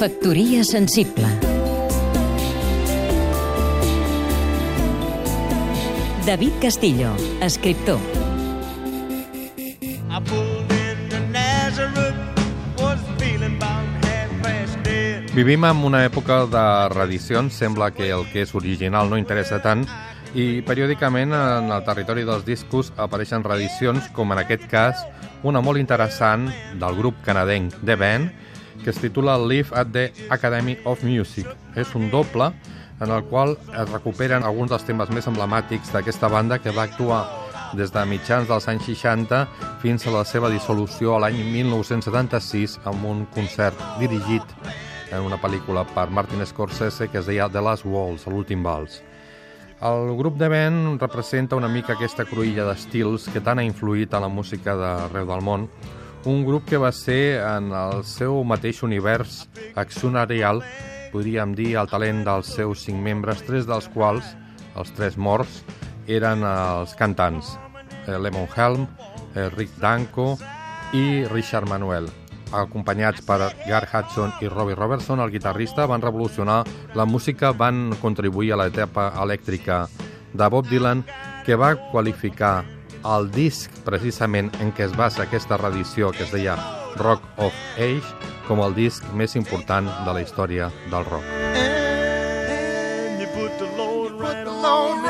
Factoria sensible. David Castillo, escriptor. I pulled into Nazareth, was feeling about half past dead. Vivim en una època de reedicions, sembla que el que és original no interessa tant, i periòdicament en el territori dels discos apareixen reedicions, com en aquest cas una molt interessant del grup canadenc The Band, que es titula Live at the Academy of Music. És un doble en el qual es recuperen alguns dels temes més emblemàtics d'aquesta banda que va actuar des de mitjans dels anys 60 fins a la seva dissolució a l'any 1976 amb un concert dirigit en una pel·lícula per Martin Scorsese que es deia The Last Waltz, l'últim vals. El grup de Ben representa una mica aquesta cruïlla d'estils que tant ha influït a la música d'arreu del món, un grup que va ser en el seu mateix univers accionarial, podríem dir el talent dels seus cinc membres, tres dels quals, els tres morts, eren els cantants, eh, Lemon Helm, eh, Rick Danko i Richard Manuel. Acompanyats per Gar Hudson i Robbie Robertson, el guitarrista, van revolucionar la música, van contribuir a l'etapa elèctrica de Bob Dylan, que va qualificar el disc precisament en què es basa aquesta reedició que es deia Rock of Age com el disc més important de la història del rock. And